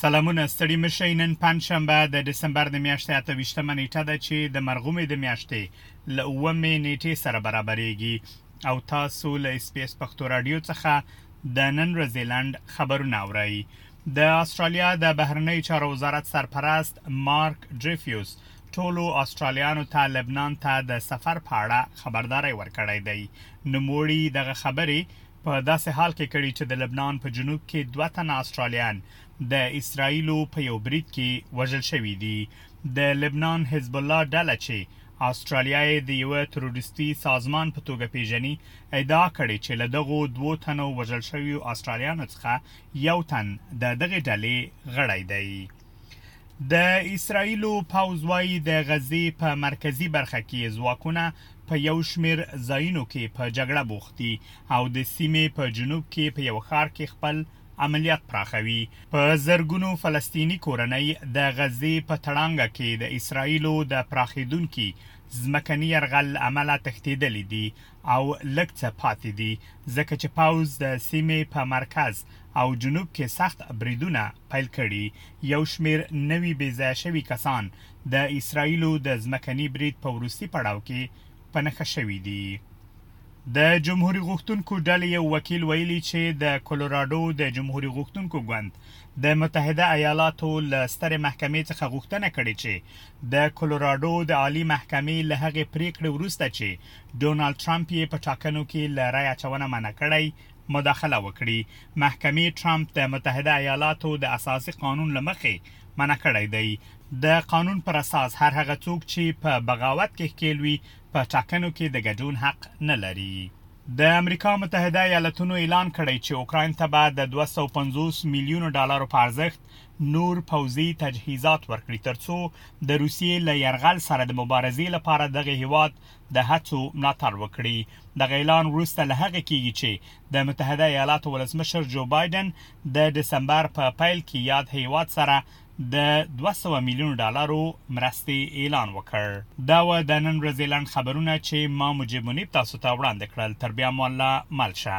سلامونه ستړي مه شئ نن پنجشنبه د ډسمبر د میاشتې اته ویشتمه نیټه ده چې د مرغومې د میاشتې له اوومې نیټې سره برابرېږي او تاسو له اس پي اس پښتو رادیو څخه د نن ورځې لنډ خبرونه اورئ د استرالیا د بهرنیو چارو وزارت سرپرست مارک ډریفیوس ټولو استرالیانو ته لبنان ته د سفر په اړه خبرداری ورکړی دی نوموړي دغه خبرې په داسې حال کې کړې چې د لبنان په جنوب کې دوه تنه اسټرالیان د اسراییلو په یو برید کې وژل شوي دي. د لبنان حزب الله ډله چې اسټرالیا یې د یوه تروریستي سازمان په توګه پېژني، ادعا کړې چې له دغو دوو تنو وژل شویو اسټرالیانو څخه یو تن د دغې ډلې غړی دی. د اسراییلو پوځ وايي د غزې په مرکزي برخه کې ځواکونه په یو شمیر ځایونو کې په جګړه بوخت دي او د سیمې په جنوب کې په یو ښار کې خپل عملیات پراخوي په زرګونو فلسطینی کورنۍ د غزې په تړانګه کې د اسراییلو د پراخیدونکو ځمکني يرغل امله تښتیدلې دي او لږ څه پاتې دي، ځکه چې پوځ د سیمې په مرکز او جنوب کې سخت بریدونه پیل کړي. یو شمېر نوي بې ځایه شوي کسان د اسراییلو د ځمکني برید په وروستي پړاو کې په نښه شوي دي. د جمهوري غوښتونکو ډلې یو وکیل ویلي چې د کولوراډو د جمهوري غوښتونکو ګوند د متحده ایالاتو له سترې محکمې څخه غوښتنه کړې چې د کولوراډو د عالي محکمې له هغې پرېکړې وروسته چې ډونالډ ټرمپ یې په ټاکنو کې له رای اچونه منع کړی، مداخله وکړي. محکمې ټرمپ د متحده ایالاتو د اساسي قانون له مخې منع کړی دی. د قانون پر اساس هر هغه څوک چې په بغاوت کې ښکېل وي، په ټاکنو کې د ګډون حق نه لري. د امریکا متحده ایالتونو اعلان کړی چې اوکراین ته به د دوه سوه پنځوس میلیونو ډالرو په ارزښت نور پوځي تجهیزات ورکړي ترڅو د روسیې له یرغل سره د مبارزې لپاره دغه هیواد د هڅو ملاتړ وکړي دغه اعلان وروسته له هغه کیږي چې د متحده ایالاتو ولسمشر جو بایډن د دسمبر په پیل کې یاد هیواد سره د 200 میلیون ډالرو مرستې اعلان وکړ دا و د نن ورځې لنډ خبرونه چې ما مجیب منیب تاسو ته وړاندې کړل تر بیا مو الله مل شه